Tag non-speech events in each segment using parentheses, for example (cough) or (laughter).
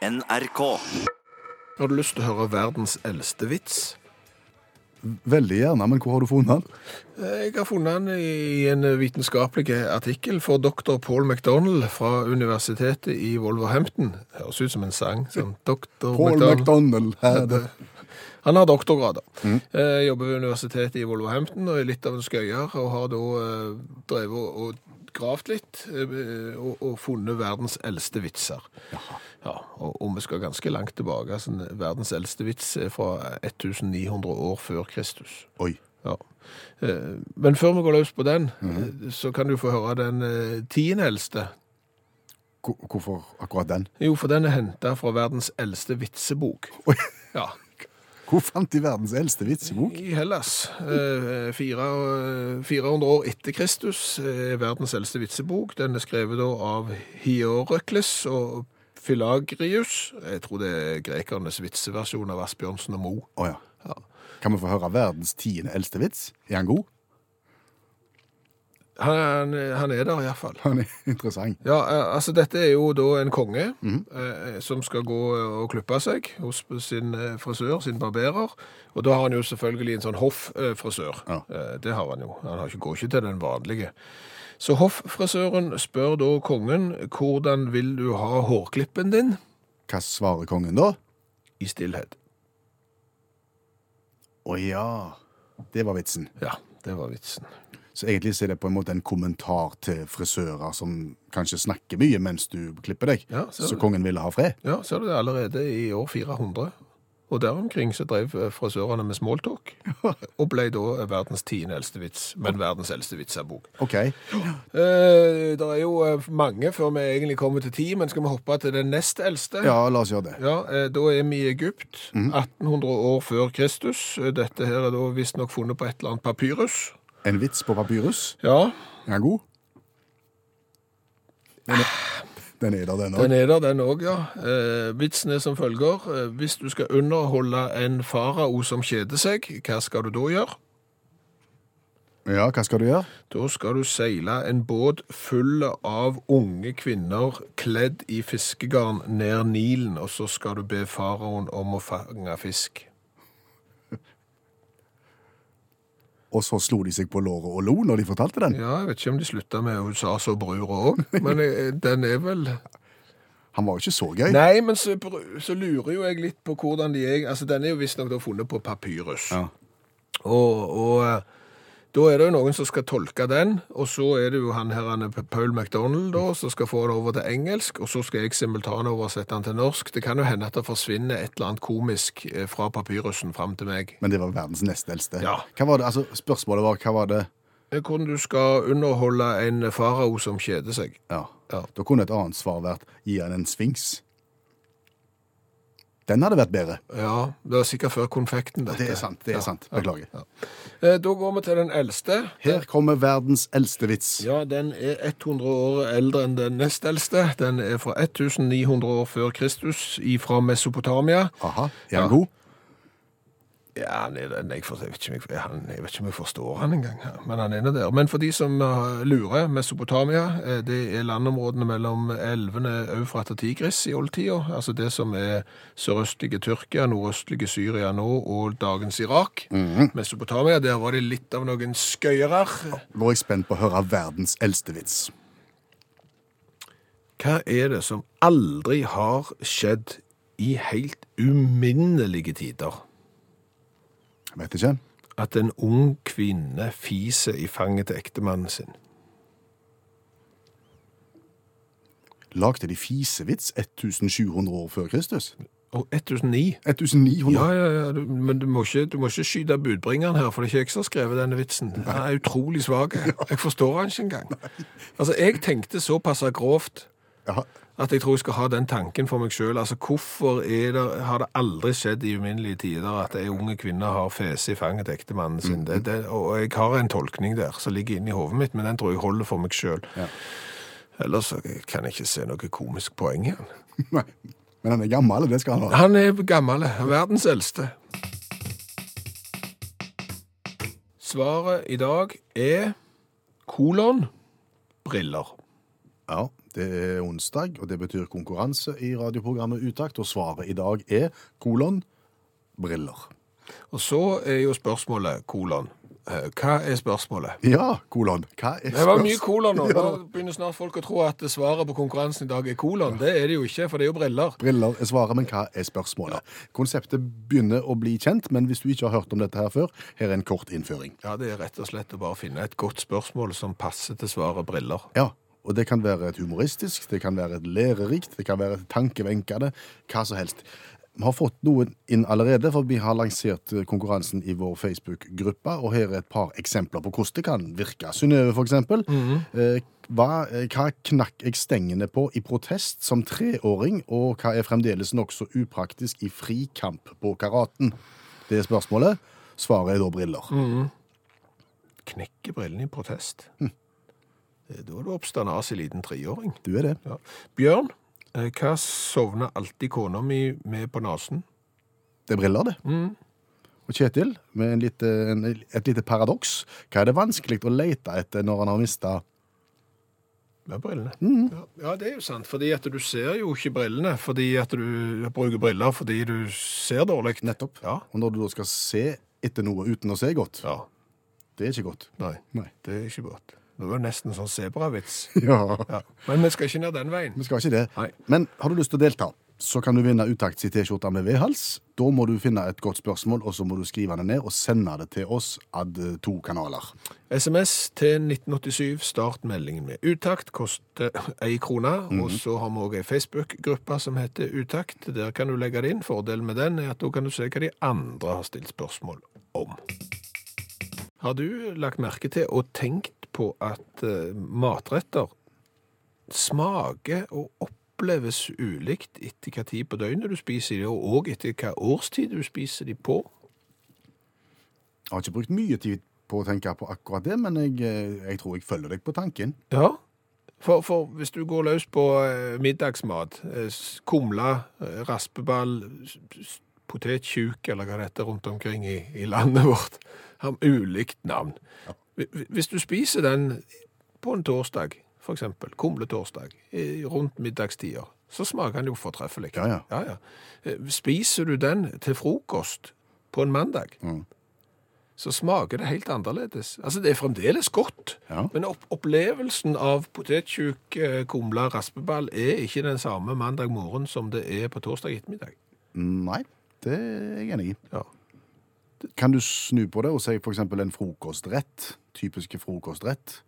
NRK. Har du lyst til å høre verdens eldste vits? Veldig gjerne, men hvor har du funnet den? Jeg har funnet den i en vitenskapelig artikkel for doktor Paul McDonald fra universitetet i Wolverhampton. Høres ut som en sang. Sånn, doktor Paul McDonald. McDonald. Han har doktorgrader. Eh, jobber ved universitetet i Wolverhampton og er litt av en skøyer, og har da eh, drevet og, gravd litt eh, og, og funnet verdens eldste vitser. Ja, og, og vi skal ganske langt tilbake. Altså, verdens eldste vits er fra 1900 år før Kristus. Oi. Ja. Eh, Men før vi går løs på den, eh, så kan du få høre den tiende eldste. Hvorfor akkurat den? Jo, for den er henta fra verdens eldste vitsebok. Oi. Ja, Hvor fant de verdens eldste vitsebok? I Hellas. Eh, eh, 400 år etter Kristus er verdens eldste vitsebok. Den er skrevet da av Hierokles og Philagrius. Jeg tror det er grekernes vitseversjon av Asbjørnsen og Moe. Oh, ja. Ja. Kan vi få høre verdens tiende eldste vits? Er han god? Han, han er der iallfall. Han er (laughs) interessant. Ja, eh, altså dette er jo da en konge eh, som skal gå og klippe seg hos sin eh, frisør, sin barberer. Og da har han jo selvfølgelig en sånn hofffrisør. Ja. Eh, det har han jo. Han har ikke, går ikke til den vanlige. Så hofffrisøren spør da kongen hvordan vil du ha hårklippen din Hva svarer kongen da? i stillhet. Å ja. Det var vitsen. Ja, det var vitsen. Så egentlig så er det på en måte en kommentar til frisører som kanskje snakker mye mens du klipper deg. Ja, så- så kongen ville ha fred. Ja, ser du det allerede i år 400. Og der omkring så drev eh, frisørene med smalltalk, (laughs) og ble da verdens tiende eldste vits, men verdens eldste vitsebok. OK. Eh, det er jo eh, mange før vi egentlig kommer til ti, men skal vi hoppe til den nest eldste? Ja, la oss gjøre det. Ja, eh, Da er vi i Egypt, 1800 år før Kristus. Eh, Dette her er da visstnok funnet på et eller annet papyrus. En vits på papyrus. Ja, Er den god? Den er, den er der, den den er der, den òg, ja. Eh, vitsen er som følger. Eh, hvis du skal underholde en farao som kjeder seg, hva skal du da gjøre? Ja, hva skal du gjøre? Da skal du seile en båt full av unge kvinner kledd i fiskegarn ned Nilen, og så skal du be faraoen om å fange fisk. Og så slo de seg på låret og lo når de fortalte den. Ja, jeg vet ikke om de slutta med hun sa så brura (laughs) òg, men eh, den er vel Han var jo ikke så gøy. Nei, men så, så lurer jo jeg litt på hvordan de er Altså, den er jo visstnok funnet på papyrus. Ja. Og, og eh, da er det jo noen som skal tolke den, og så er det jo han her, han Paul McDonald, da, som skal få det over til engelsk, og så skal jeg simultanoversette den til norsk. Det kan jo hende at det forsvinner et eller annet komisk eh, fra papyrusen fram til meg. Men det var verdens nest eldste. Ja. Var det, altså Spørsmålet var hva var det Hvordan du skal underholde en farao som kjeder seg. Ja. Ja. Da kunne et annet svar vært gi han en sfinks. Den hadde vært bedre. Ja, det var sikkert før konfekten, dette. Det er sant. det er Ja, sant. Beklager. ja. Eh, Da går vi til den eldste. Her kommer verdens eldste vits. Ja, den er 100 år eldre enn den nest eldste. Den er fra 1900 år før Kristus, fra Mesopotamia. Aha. Er Ja. god? Ja, han er den. Jeg, forstår, jeg, vet jeg, han, jeg vet ikke om jeg forstår han engang, men han er der. Men for de som eh, lurer, Mesopotamia, eh, det er landområdene mellom elvene Eufrat og Tigris i oldtida. Altså det som er sørøstlige Tyrkia, nordøstlige Syria nå og dagens Irak. Mesopotamia, der var det litt av noen skøyere. Nå er jeg spent på å høre verdens eldste vits. Hva er det som aldri har skjedd i helt uminnelige tider? Vet ikke. At en ung kvinne fiser i fanget til ektemannen sin. Lagde de fisevits 1700 år før Kristus? Og 1009. 1900? Ja, ja, ja, du, men du må, ikke, du må ikke skyte budbringeren her, for det er ikke jeg som har skrevet denne vitsen. Han er utrolig svag. (laughs) Jeg forstår han ikke engang. Altså, jeg tenkte såpass grovt Ja. At jeg tror jeg skal ha den tanken for meg sjøl. Altså, hvorfor er det, har det aldri skjedd i uminnelige tider at ei unge kvinne har fese i fanget til ektemannen sin? Det, det, og jeg har en tolkning der som ligger inni hodet mitt, men den tror jeg holder for meg sjøl. Ja. Ellers kan jeg ikke se noe komisk poeng i den. (laughs) Nei. Men han er gammel, det skal han ha. Han er gammel, verdens eldste. Svaret i dag er kolon briller. Ja, Det er onsdag, og det betyr konkurranse i radioprogrammet Utakt, og svaret i dag er kolon briller. Og så er jo spørsmålet kolon. Eh, Hva er spørsmålet? Ja, kolon. Hva er spørsmålet? Det var mye kolon nå. (laughs) Ja. Nå begynner snart folk å tro at svaret på konkurransen i dag er kolon. Det er det jo ikke, for det er jo briller. Briller er svaret, men hva er spørsmålet? Konseptet begynner å bli kjent, men hvis du ikke har hørt om dette her før, her er en kort innføring. Ja, det er rett og slett å bare finne et godt spørsmål som passer til svaret briller. Ja, og det kan være et humoristisk, det kan være et lærerikt, det kan være et tankevenkende, hva som helst. Vi har fått noen inn allerede, for vi har lansert eh, konkurransen i vår Facebook-gruppe, og her er et par eksempler på hvordan det kan virke. Synnøve, for eksempel. -hmm. hva, eh, hva knakk jeg stengene på i protest som treåring, og hva er fremdeles nokså upraktisk i frikamp på karaten? Det er spørsmålet. Svaret er da briller. Knekke brillene i protest. Eh, Da er du oppstandas i liten treåring. Du er det. Ja. Bjørn, eh, hva sovner alltid kona mi med på nesen? Det er briller, det. Og Kjetil, med en lite, en, et lite paradoks. Hva er det vanskelig å lete etter når han har mista Med brillene. Ja, ja, det er jo sant, fordi at du ser jo ikke brillene, fordi at du bruker briller fordi du ser dårlig. Nettopp. Ja. Og når du da skal se etter noe uten å se godt, Ja, det er ikke godt. nei, Nei. det er ikke godt. Det var nesten sånn sebravits. (laughs) Ja. Ja. Men vi skal ikke ned den veien. Vi skal ikke det. Nei. Men har du lyst til å delta, så kan du vinne Utakts T-skjorte med V-hals. Da må du finne et godt spørsmål, og så må du skrive det ned og sende det til oss ad to kanaler. SMS til 1987, start meldingen med Utakt, koster ei krone. Og så har vi òg ei Facebook-gruppe som heter Utakt. Der kan du legge det inn. Fordelen med den er at da kan du se hva de andre har stilt spørsmål om. Har du lagt merke til og tenkt på at eh, matretter smaker og oppleves ulikt etter hva tid på døgnet du spiser de, og òg etter hva årstid du spiser de på? Jeg har ikke brukt mye tid på å tenke på akkurat det, men jeg, eh, jeg tror jeg følger deg på tanken. Ja, for, for hvis du går løs på eh, middagsmat, kumle, raspeball, potetjuk, eller hva det heter rundt omkring i, i landet vårt, har ulikt navn. Hvis du spiser den på en torsdag, for eksempel, kumletorsdag, rundt middagstider, så smaker den jo fortreffelig. Ja, ja. ja. Eh, Spiser du den til frokost på en mandag, Mm. så smaker det helt annerledes. Altså, det er fremdeles godt, men opp opplevelsen av potetsjuk, eh, kumle, raspeball er ikke den samme mandag morgen som det er på torsdag ettermiddag. Nei, det er jeg enig i. Ja. Kan du snu på det og si eksempel en frokostrett, typiske frokostrett?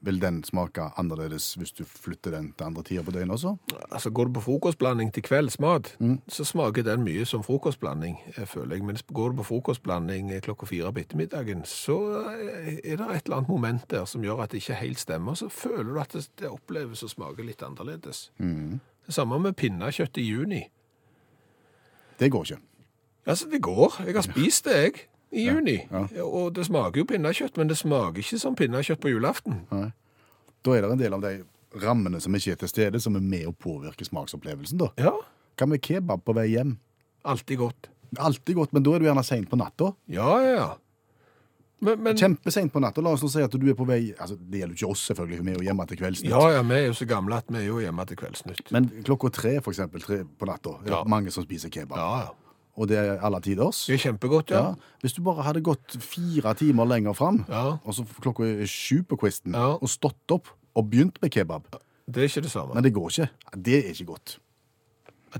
Vil den smake annerledes hvis du flytter den til andre tider på døgnet også? Altså, går du på frokostblanding til kveldsmat, så smaker den mye som frokostblanding, jeg føler jeg. Men går du på frokostblanding eh, klokka fire på ettermiddagen, så eh, er det et eller annet moment der som gjør at det ikke helt stemmer. Så føler du at det, oppleves og smaker litt annerledes. Det samme med pinnekjøtt i juni. Det går ikke. Altså, det går. Jeg har spist det, jeg, i juni. ja. Og det smaker jo pinnekjøtt, men det smaker ikke som pinnekjøtt på julaften. Da er det en del av de rammene som ikke er til stede, som er med å påvirke smaksopplevelsen. da. Ja, Hva med kebab på vei hjem? alltid godt. Alltid godt, men da er du gjerne seint på natta. Ja, ja, ja. Men, men Kjempeseint på natta. La oss nå si at du er på vei altså Det gjelder jo ikke oss, selvfølgelig, vi er jo hjemme til Kveldsnytt. Ja, ja, vi er jo så gamle at vi er jo hjemme til Kveldsnytt. Men klokka tre, for eksempel, tre på natta, er det Ja. mange som spiser kebab. Ja, ja. Og det er alle tiders. Det er kjempegodt, ja. Ja. Hvis du bare hadde gått fire timer lenger fram, Ja. og så klokka er sju på kvisten, Ja. og stått opp og begynt med kebab Det er ikke det samme. Men det går ikke. Det er ikke godt.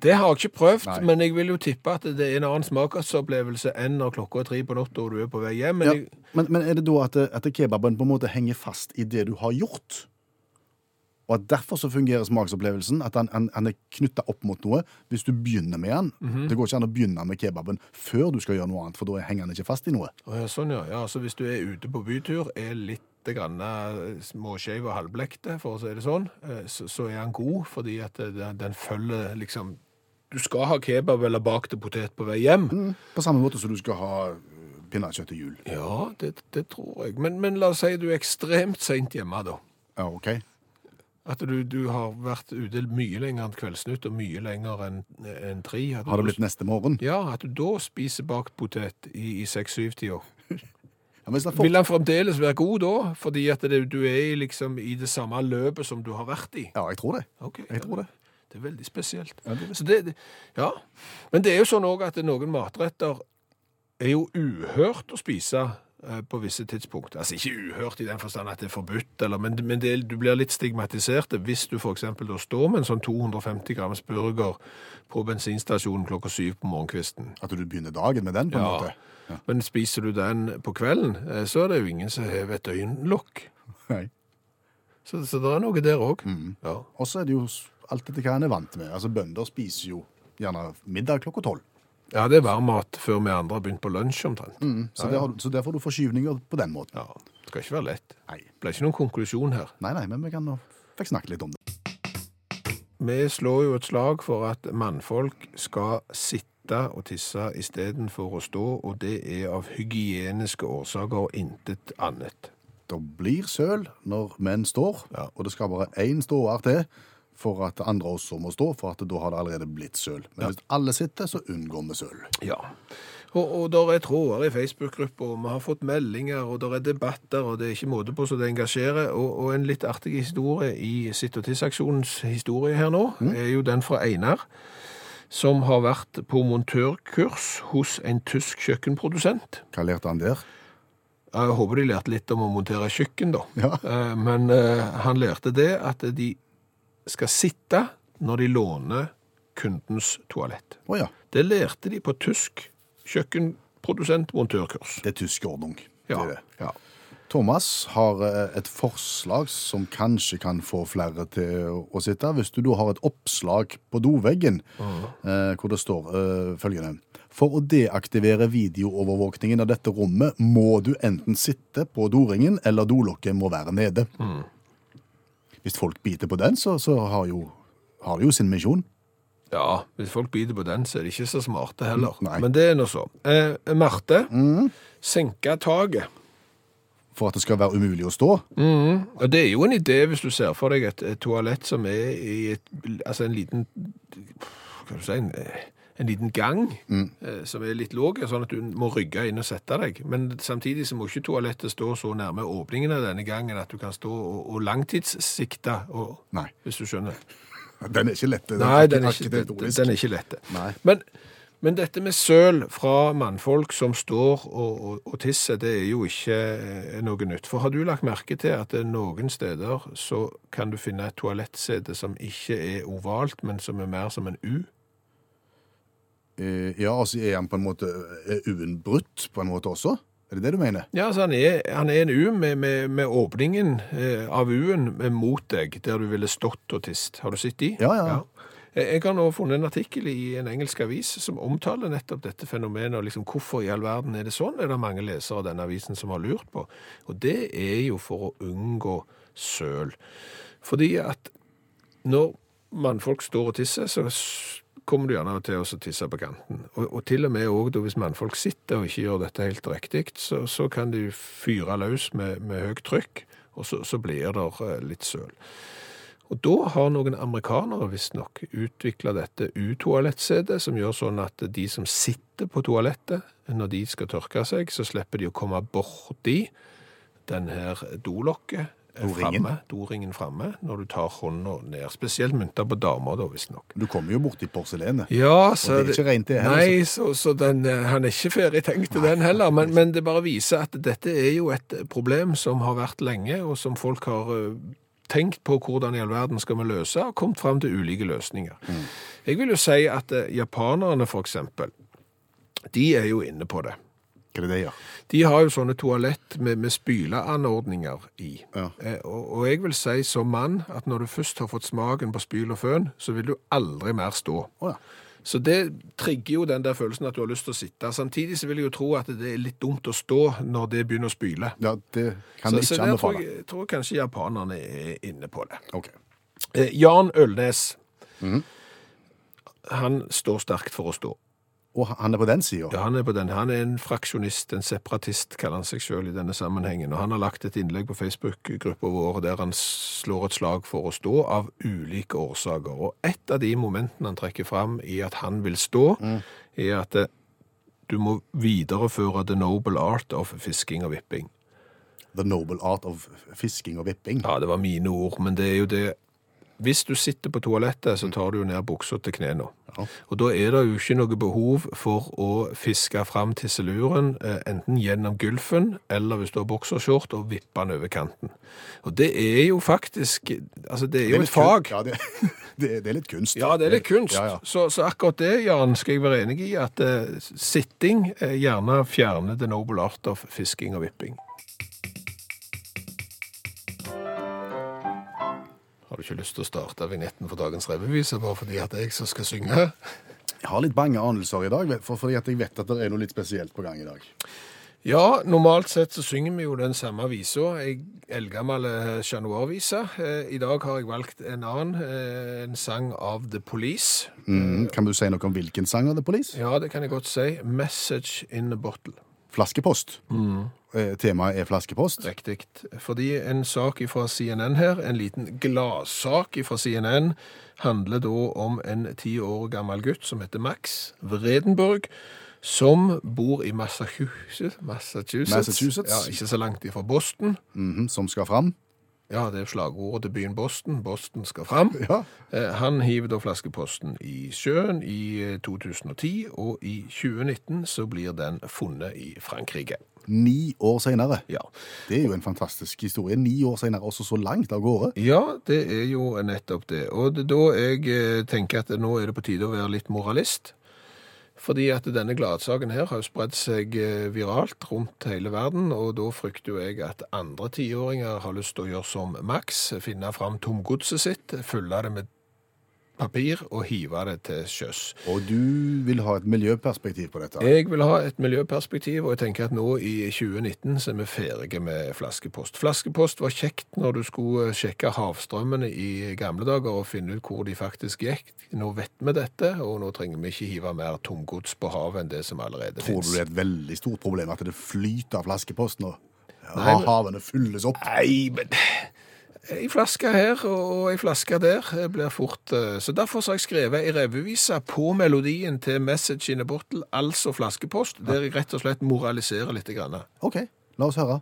det har jeg ikke prøvd, Nei. men jeg vil jo tippe at det er en annen smaksopplevelse enn når klokka er tre på natta og du er på vei hjem. Men Ja. jeg, Men, men er det da at, at kebaben på en måte henger fast i det du har gjort? Og at derfor så fungerer smaksopplevelsen, at han, han, han er knytta opp mot noe hvis du begynner med han. -hmm. Det går ikke an å begynne med kebaben før du skal gjøre noe annet, for da henger han ikke fast i noe. Ja, sånn, ja. ja. Så hvis du er ute på bytur, er litt grann eh, småskeiv og halvblekte, for å si det sånn, eh, så, så er han god, fordi at eh, den, den følger liksom Du skal ha kebab eller bakte potet på vei hjem. Mm. På samme måte som du skal ha pinnekjøtt til jul. Ja, det, det tror jeg. Men, men la oss si du er ekstremt seint hjemme, da. Ja, ok. At du, du har vært ute mye lenger enn Kveldsnytt, og mye lenger enn en tre. At Har det du- blitt neste morgen? Ja, at du da spiser bakt potet i, i 6-7-tida. (laughs) Ja, for- Vil han fremdeles være god da? Fordi at det, du er liksom i det samme løpet som du har vært i? Ja, jeg tror det. Okay, Jeg tror det. Det er veldig spesielt. Ja, det er det. Så det, ja. Men det er jo sånn òg at noen matretter er jo uhørt å spise på visse tidspunkt. Altså ikke uhørt i den forstand at det er forbudt, eller, men, men det, du blir litt stigmatisert hvis du f.eks. da står med en sånn 250 grams burger på bensinstasjonen klokka syv på morgenkvisten. At du begynner dagen med den, på en Ja. måte. Men spiser du den på kvelden, eh, så er det jo ingen som hever et øyenlokk. (laughs) Så, så det er noe der òg. Mm. Ja. Og så er det jo alt etter hva en er vant med. Altså, Bønder spiser jo gjerne middag klokka tolv. Ja, det er varmmat før vi andre har begynt på lunsj omtrent. Så, Ja, der ja. har du- så der får du forskyvninger på den måten. Ja, det skal ikke være lett. Nei. Det ble ikke noen konklusjon her. nei, nei, men vi kan fikk snakke litt om det. Vi slår jo et slag for at mannfolk skal sitte og tisse istedenfor å stå, og det er av hygieniske årsaker og intet annet. Det blir søl når menn står, Ja. og det skal bare én ståer til for at andre også må stå, for at da har det allerede blitt søl. Men hvis alle sitter, så unngår vi søl. Ja. Og, og der er tråder i Facebook-gruppa, og vi har fått meldinger, og der er debatter, og det er ikke måte på så det engasjerer. Og, og en litt artig historie i Sitt og Tiss-aksjonens historie her nå, er jo den fra Einar, som har vært på montørkurs hos en tysk kjøkkenprodusent. Hva lærte han der? Jeg håper de lærte litt om å montere kjøkken, da. Ja. Eh, Men eh, han lærte det at de skal sitte når de låner kundens toalett. Oh, ja. Det lærte de på tysk kjøkkenprodusent-montørkurs. Det er tysk ordning. Det Ja, er det. ja. Thomas har eh, et forslag som kanskje kan få flere til å- sitte. Hvis du da har et oppslag på doveggen eh, hvor det står eh, følgende For å deaktivere videoovervåkningen av dette rommet må du enten sitte på doringen, eller dolokket må være nede. Hvis folk biter på den, så, så har, jo, har det jo sin misjon. ja, hvis folk biter på den, så er de ikke så smarte heller. Nei. Men det er nå så. Eh, Marte, senke taket. For at det skal være umulig å stå. Og det er jo en idé hvis du ser for deg et, et toalett som er i et, altså en liten, hva skal du si, en, en liten gang eh, som er litt låg, sånn at du må rygge inn og sette deg. Men samtidig så må ikke toalettet stå så nærme åpningen av denne gangen at du kan stå og, og langtidssikte, og, hvis du skjønner. (laughs) den er ikke lett. Nei, den er ikke, den, den er ikke lett. Nei. Men, men dette med søl fra mannfolk som står og, og, og tisser, det er jo ikke eh, noe nytt. For har du lagt merke til at er noen steder så kan du finne et toalettsete som ikke er ovalt, men som er mer som en U? Eh, Ja, altså er han på en måte er U-en brutt på en måte også? Er det det du mener? Ja, altså han er, han er en U med, med, med åpningen eh, av U-en mot deg, der du ville stått og tist. Har du sett de? Ja, ja. ja. Jeg har nå funnet en artikkel i en engelsk avis som omtaler nettopp dette fenomenet, og liksom hvorfor i all verden er det sånn, er det mange lesere av denne avisen som har lurt på. Og det er jo for å unngå søl. Fordi at når mannfolk står og tisser, så kommer du gjerne til å tisse på kanten. Og, og til og med også hvis mannfolk sitter og ikke gjør dette helt riktig, så, så kan de fyre løs med, med høyt trykk, og så, så blir det eh, litt søl. Og da har noen amerikanere visstnok utvikla dette U-toalettsetet, som gjør sånn at de som sitter på toalettet, når de skal tørke seg, så slipper de å komme borti den her dolokket Doringen. framme, doringen framme, når du tar hånda ned. Spesielt mynta på damer, da, visstnok. Du kommer jo borti porselenet. Ja, så Og det er ikke rent det heller, Nei, så, så den, eh, han er ikke ferdig tenkt den heller, men, men det bare viser at dette er jo et problem som har vært lenge, og som folk har eh, tenkt på hvordan i all verden skal vi løse, og kommet frem til ulike løsninger. Mm. Jeg vil jo si at eh, japanerne for eksempel, de er jo inne på det. Hva er det det gjør? De har jo sånne toalett med, med spyleanordninger i. Ja. Eh, og, og jeg vil si som mann at når du først har fått smaken på spyl og føn, så vil du aldri mer stå. Oh, ja. Så det trigger jo den der følelsen at du har lyst til å sitte. Samtidig så vil jeg jo tro at det er litt dumt å stå når det begynner å spyle. ja, det kan Så, vi så der tror jeg, tror kanskje japanerne er inne på det. Okay. Eh, Jan Ølnes, Mhm. han står sterkt for å stå. Og han er på den sida? Ja, han er på den. Han er en fraksjonist, en separatist, kaller han seg selv i denne sammenhengen. Og han har lagt et innlegg på Facebook-gruppa vår der han slår et slag for å stå av ulike årsaker. Og et av de momentene han trekker fram i at han vil stå, er at eh, du må videreføre the noble art of fisking og vipping. The noble art of fisking og vipping. Ja, det var mine ord, men det er jo det Hvis du sitter på toalettet, så tar du jo ned buksa til knærne. Ja. Og da er det jo ikke noe behov for å fiske fram tisseluren eh, enten gjennom gulfen, eller hvis du har boksershort, og vippe den over kanten. Og det er jo faktisk Altså, det er jo et er et fag. Ja, det, (laughs) det, det er litt kunst. Ja, det er litt kunst. Ja, ja. Så, så akkurat det, Jan, skal jeg være enig i, at uh, sitting uh, gjerne fjerner the noble art of fisking og vipping. Har du ikke lyst til å starte vignetten for dagens revyvise bare fordi at jeg som skal synge? Jeg har litt bange anelser i dag, for, fordi at jeg vet at det er noe litt spesielt på gang i dag. Ja, normalt sett så synger vi jo den samme visa, ei eldgammel eh, Chat Noir-vise. Eh, I dag har jeg valgt en annen, eh, en sang av The Police. Mm, kan du si noe om hvilken sang av The Police? Ja, det kan jeg godt si. 'Message in a Bottle'. Flaskepost. Mm. Temaet er flaskepost. Riktig. Fordi en sak fra CNN her, en liten gladsak fra CNN, handler da om en ti år gammel gutt som heter Max Vredenburg, som bor i Massachusetts. Massachusetts. Massachusetts. Ja, ikke så langt ifra Boston. Mhm, som skal fram. Ja, det er slagordet til byen Boston. Boston skal fram. Ja. Eh, Han hiver da flaskeposten i sjøen i eh, 2010, og i 2019 så blir den funnet i Frankrike. Ni år senere. Ja. Det er jo en fantastisk historie. Ni år senere, også så langt av gårde. Ja, det er jo nettopp det. Og det da jeg eh, tenker at nå er det på tide å være litt moralist. Fordi at denne gladsaken her har jo spredd seg eh, viralt rundt hele verden, og da frykter jo jeg at andre tiåringer har lyst til å gjøre som Max, finne fram tomgodset sitt, fylle det med papir og hive det til sjøs. Og du vil ha et miljøperspektiv på dette. Jeg vil ha et miljøperspektiv, og jeg tenker at nå i 2019 så er vi ferdige med flaskepost. Flaskepost var kjekt når du skulle sjekke havstrømmene i gamle dager og finne ut hvor de faktisk gikk. Nå vet vi dette, og nå trenger vi ikke hive mer tomgods på havet enn det som allerede Tror du det er et veldig stort problem at det flyter flaskepost nå? Nei, Havene fylles opp. Nei, men ei flaske her og ei flaske der eh, blir fort eh, Så derfor har jeg skrevet ei revyvise på melodien til 'Message in a Bottle', altså flaskepost, der jeg rett og slett moraliserer litt. OK, la oss høre.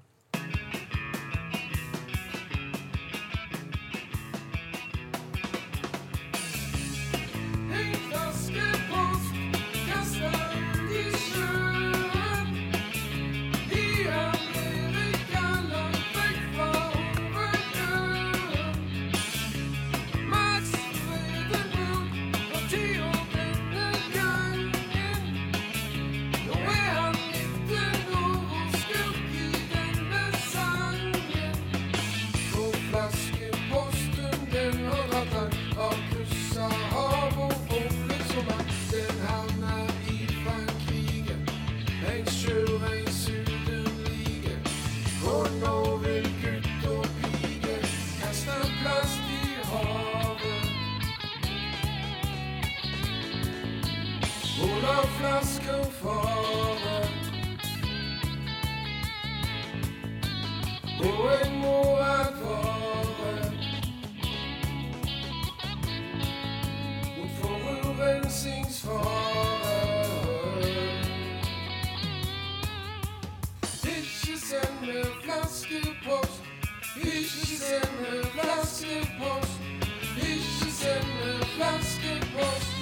Flaskepost,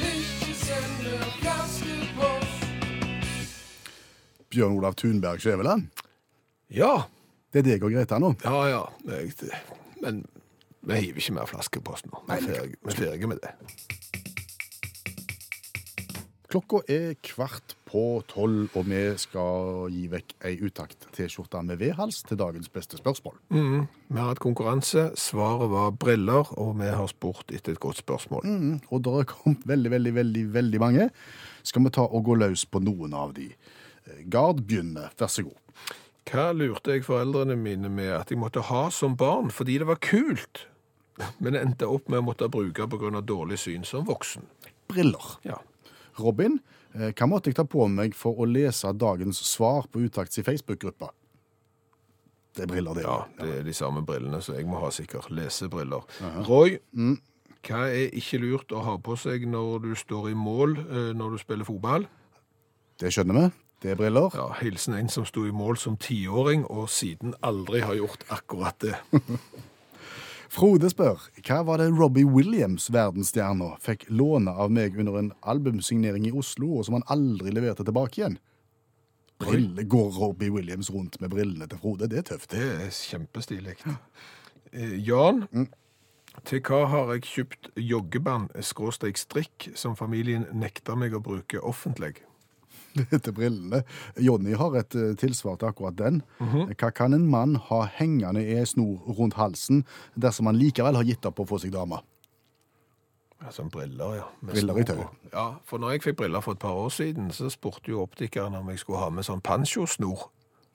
ikke send flaskepost. Bjørn Olav Thunberg Skjæveland. Ja, Det er deg og Greta nå. Ja, ja. Jeg, men vi hiver ikke mer flaskepost nå. Vi er ferdige med det. Klokka er kvart på tolv, og vi skal gi vekk ei utakt T-skjorte med V-hals til dagens beste spørsmål. Vi har hatt konkurranse. Svaret var briller, og vi har spurt etter et godt spørsmål. Mm, og det er kommet veldig, veldig, veldig veldig mange. Skal vi ta og gå løs på noen av de? Eh, Gard begynner, vær så god. Hva lurte jeg foreldrene mine med at jeg måtte ha som barn fordi det var kult, men endte opp med å måtte bruke pga. dårlig syn som voksen? Briller. Ja. Robin, eh, hva måtte jeg ta på meg for å lese dagens svar på Utakts i Facebook-gruppa? Det er briller, det. ja, det er de samme brillene, så jeg må ha sikkert lesebriller. Roy, hva er ikke lurt å ha på seg når du står i mål eh, når du spiller fotball? Det skjønner vi. Det er briller. Ja, Hilsen en som sto i mål som tiåring, og siden aldri har gjort akkurat det. (laughs) Frode spør hva var det Robbie Williams, verdensstjerna, fikk låne av meg under en albumsignering i Oslo, og som han aldri leverte tilbake igjen? Brille, Går Robbie Williams rundt med brillene til Frode? Det er tøft. Det er kjempestilig. Jan, Jan, til hva har jeg kjøpt joggeband skråstrek strikk som familien nekter meg å bruke offentlig? (laughs) til brillene. Jonny har et eh, tilsvar til akkurat den. Hva kan en mann ha hengende i en snor rundt halsen dersom han likevel har gitt opp å få seg dame? Som briller, ja. med Briller i tøy. Ja, for når jeg fikk briller for et par år siden, så spurte jo optikeren om jeg skulle ha med sånn pansjosnor.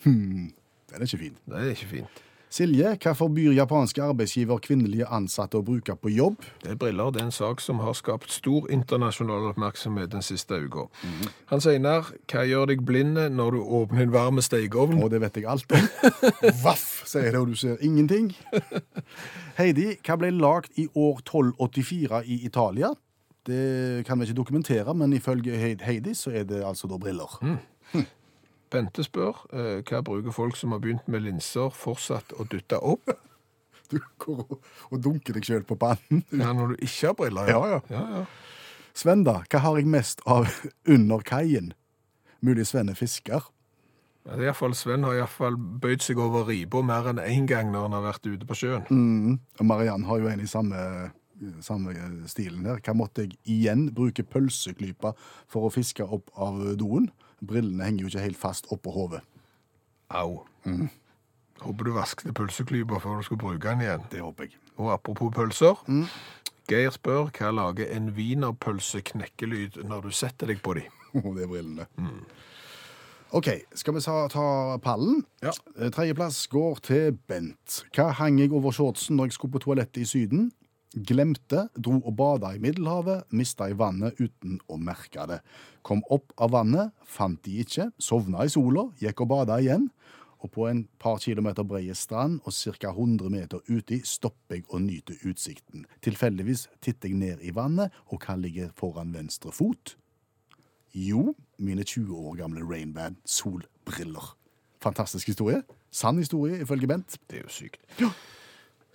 Hmm. Den er ikke fin. Det er ikke fint. Silje, hva forbyr japanske arbeidsgiver kvinnelige ansatte å bruke på jobb? Det er briller, det er en sak som har skapt stor internasjonal oppmerksomhet den siste uka. Hans Einar, hva gjør deg blind når du åpner en varm stekeovn? Å, det vet jeg alt om. (laughs) Vaff, sier det, og du ser ingenting. (laughs) Heidi, hva ble lagt i år 1284 i Italia? Det kan vi ikke dokumentere, men ifølge Heidi så er det altså da briller. Bente spør, eh, hva bruker folk som har begynt med linser fortsatt å dytte opp? (laughs) Du går og- og dunker deg sjøl på pannen. Ja, når du ikke har briller? Ja, ja. ja, ja. Sven, da? Hva har jeg mest av (laughs) under kaien? Mulig Sven er fisker. Ja, det er i hvert fall, Sven har iallfall bøyd seg over riba mer enn én gang når han har vært ute på sjøen. Mm. Og Mariann har jo en i samme, samme stilen her. Hva måtte jeg igjen bruke pølseklypa for å fiske opp av doen? Brillene henger jo ikke helt fast oppå hodet. Au. Håper du vasket pølseklypa før du skulle bruke den igjen. Det håper jeg. Og apropos pølser. Geir spør hva lager en wienerpølse knekkelyd når du setter deg på dem? (laughs) Det er brillene. OK, skal vi ta, ta pallen? Ja. Eh, Tredjeplass går til Bent. Hva hang jeg over shortsen når jeg skulle på toalettet i Syden? Glemte, dro og bada i Middelhavet, mista i vannet uten å merke det. Kom opp av vannet, fant de ikke, sovna i sola, gikk og bada igjen. Og på en par kilometer brede strand og ca. 100 meter uti stopper jeg og nyter utsikten. Tilfeldigvis titter jeg ned i vannet, og hva ligger foran venstre fot? Jo, mine 20 år gamle Rainbad solbriller. Fantastisk historie. Sann historie, ifølge Bent. Det er jo sykt.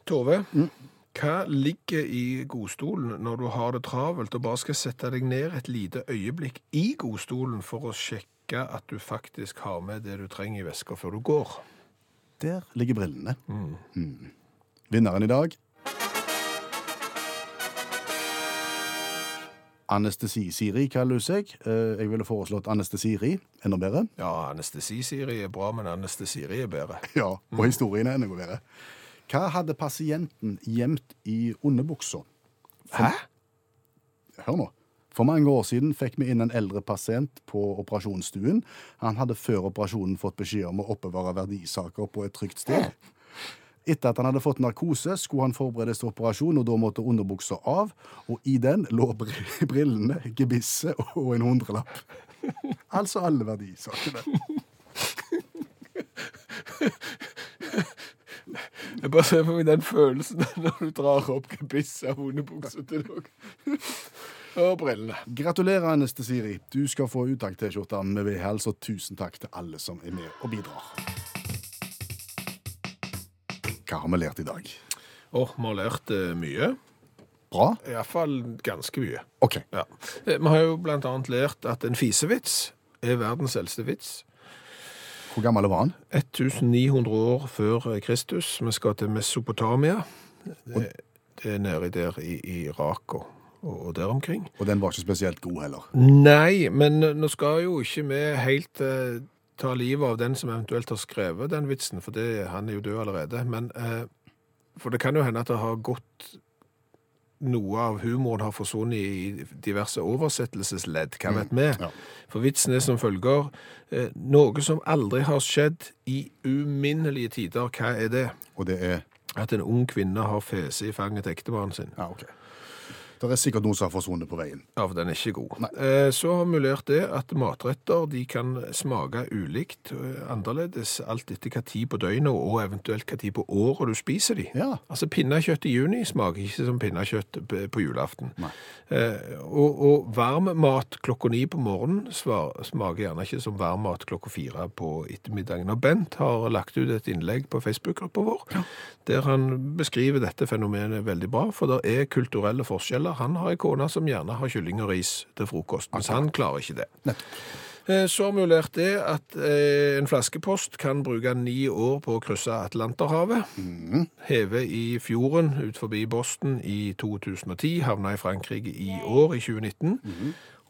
Tove, hva ligger i godstolen når du har det travelt og bare skal sette deg ned et lite øyeblikk i godstolen for å sjekke at du faktisk har med det du trenger i veska før du går? Der ligger brillene. Mm. Vinneren i dag Anestesi-Siri kaller hun seg. Eh, Jeg ville foreslått Anestesiri. Enda bedre. Ja, anestesi-Siri er bra, men anestesiri er bedre. (laughs) Ja, Og historien er enda bedre. Hva hadde pasienten gjemt i underbuksa? Hæ? Hør nå. For mange år siden fikk vi inn en eldre pasient på operasjonsstuen. Han hadde før operasjonen fått beskjed om å oppbevare verdisaker på et trygt sted. Etter at han hadde fått narkose, skulle han forberedes til operasjon, og da måtte underbuksa av. Og i den lå (laughs) brillene, gebisset og en hundrelapp. Altså alle verdisakene. (laughs) Jeg bare ser for meg den følelsen (laughs) når du drar opp gebisset av underbuksa til noen. Og (laughs) brillene. Gratulerer, Anestesiri. Du skal få uttak-T-skjorta med vedhals, og tusen takk til alle som er med og bidrar. Hva har vi lært i dag? Åh, vi har lært uh, mye. Bra? Iallfall ganske mye. OK. Ja. Eh, Vi har jo blant annet lært at en fisevits er verdens eldste vits. Hvor gammel var han? 1900 år før Kristus. Vi skal til Mesopotamia. Det, det er nedi der i, i Irak og, og, og der omkring. Og den var ikke spesielt god heller. Nei, men nå skal jo ikke vi helt eh, ta livet av den som eventuelt har skrevet den vitsen, for det, han er jo død allerede. Men, eh, for det kan jo hende at det har gått noe av humoren har forsvunnet i diverse oversettelsesledd, hva vet vi? Ja. For vitsen er som følger, eh, noe som aldri har skjedd i uminnelige tider, hva er det? Og det er At en ung kvinne har fese i fanget til ektemannen sin. Ja, OK. Det er sikkert noen som har forsvunnet på veien. Ja, for den er ikke god. Eh, Så har vi lært det at matretter de kan smake ulikt, eh, annerledes, alt etter hva tid på døgnet og eventuelt hva tid på året du spiser de. Ja. Altså pinnekjøtt i juni smaker ikke som pinnekjøtt på julaften. Eh, og, og varm mat klokka ni på morgenen smaker gjerne ikke som varm mat klokka fire på ettermiddagen. Og Bent har lagt ut et innlegg på Facebook-gruppa vår, der han beskriver dette fenomenet veldig bra, for det er kulturelle forskjeller. Han har ei kone som gjerne har kylling og ris til frokost, mens han klarer ikke det. Eh, Så har vi jo lært det at eh, en flaskepost kan bruke ni år på å krysse Atlanterhavet. Heve i fjorden ut forbi Boston i 2010, havna i Frankrike i år, i 2019.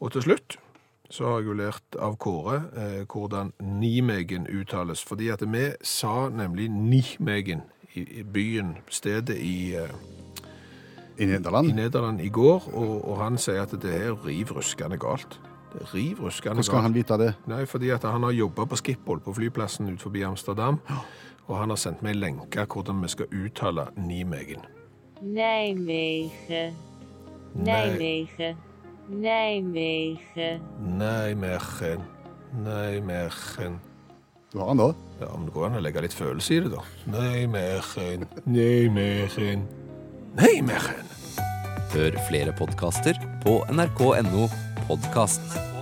Og til slutt så har jeg jo lært av Kåre eh, hvordan Nimegen uttales. Fordi at vi sa nemlig Nimegen i, i byen, stedet i, eh, I Nederland. i Nederland i går, og, og han sier at det er riv ruskende galt. Det er riv ruskende Hvordan skal han vite det? Nei, fordi at han har jobbet på Schiphol på flyplassen ut forbi Amsterdam, og han har sendt meg en lenke hvordan vi skal uttale Nimegen. Nijmegen. Nijmegen. Nijmegen. Nijmegen, Nijmegen. Du har han da? Ja, men det går an å legge litt følelse i det da. Nijmegen, Nijmegen, Nijmegen. Hør flere podkaster på nrk.no podkast.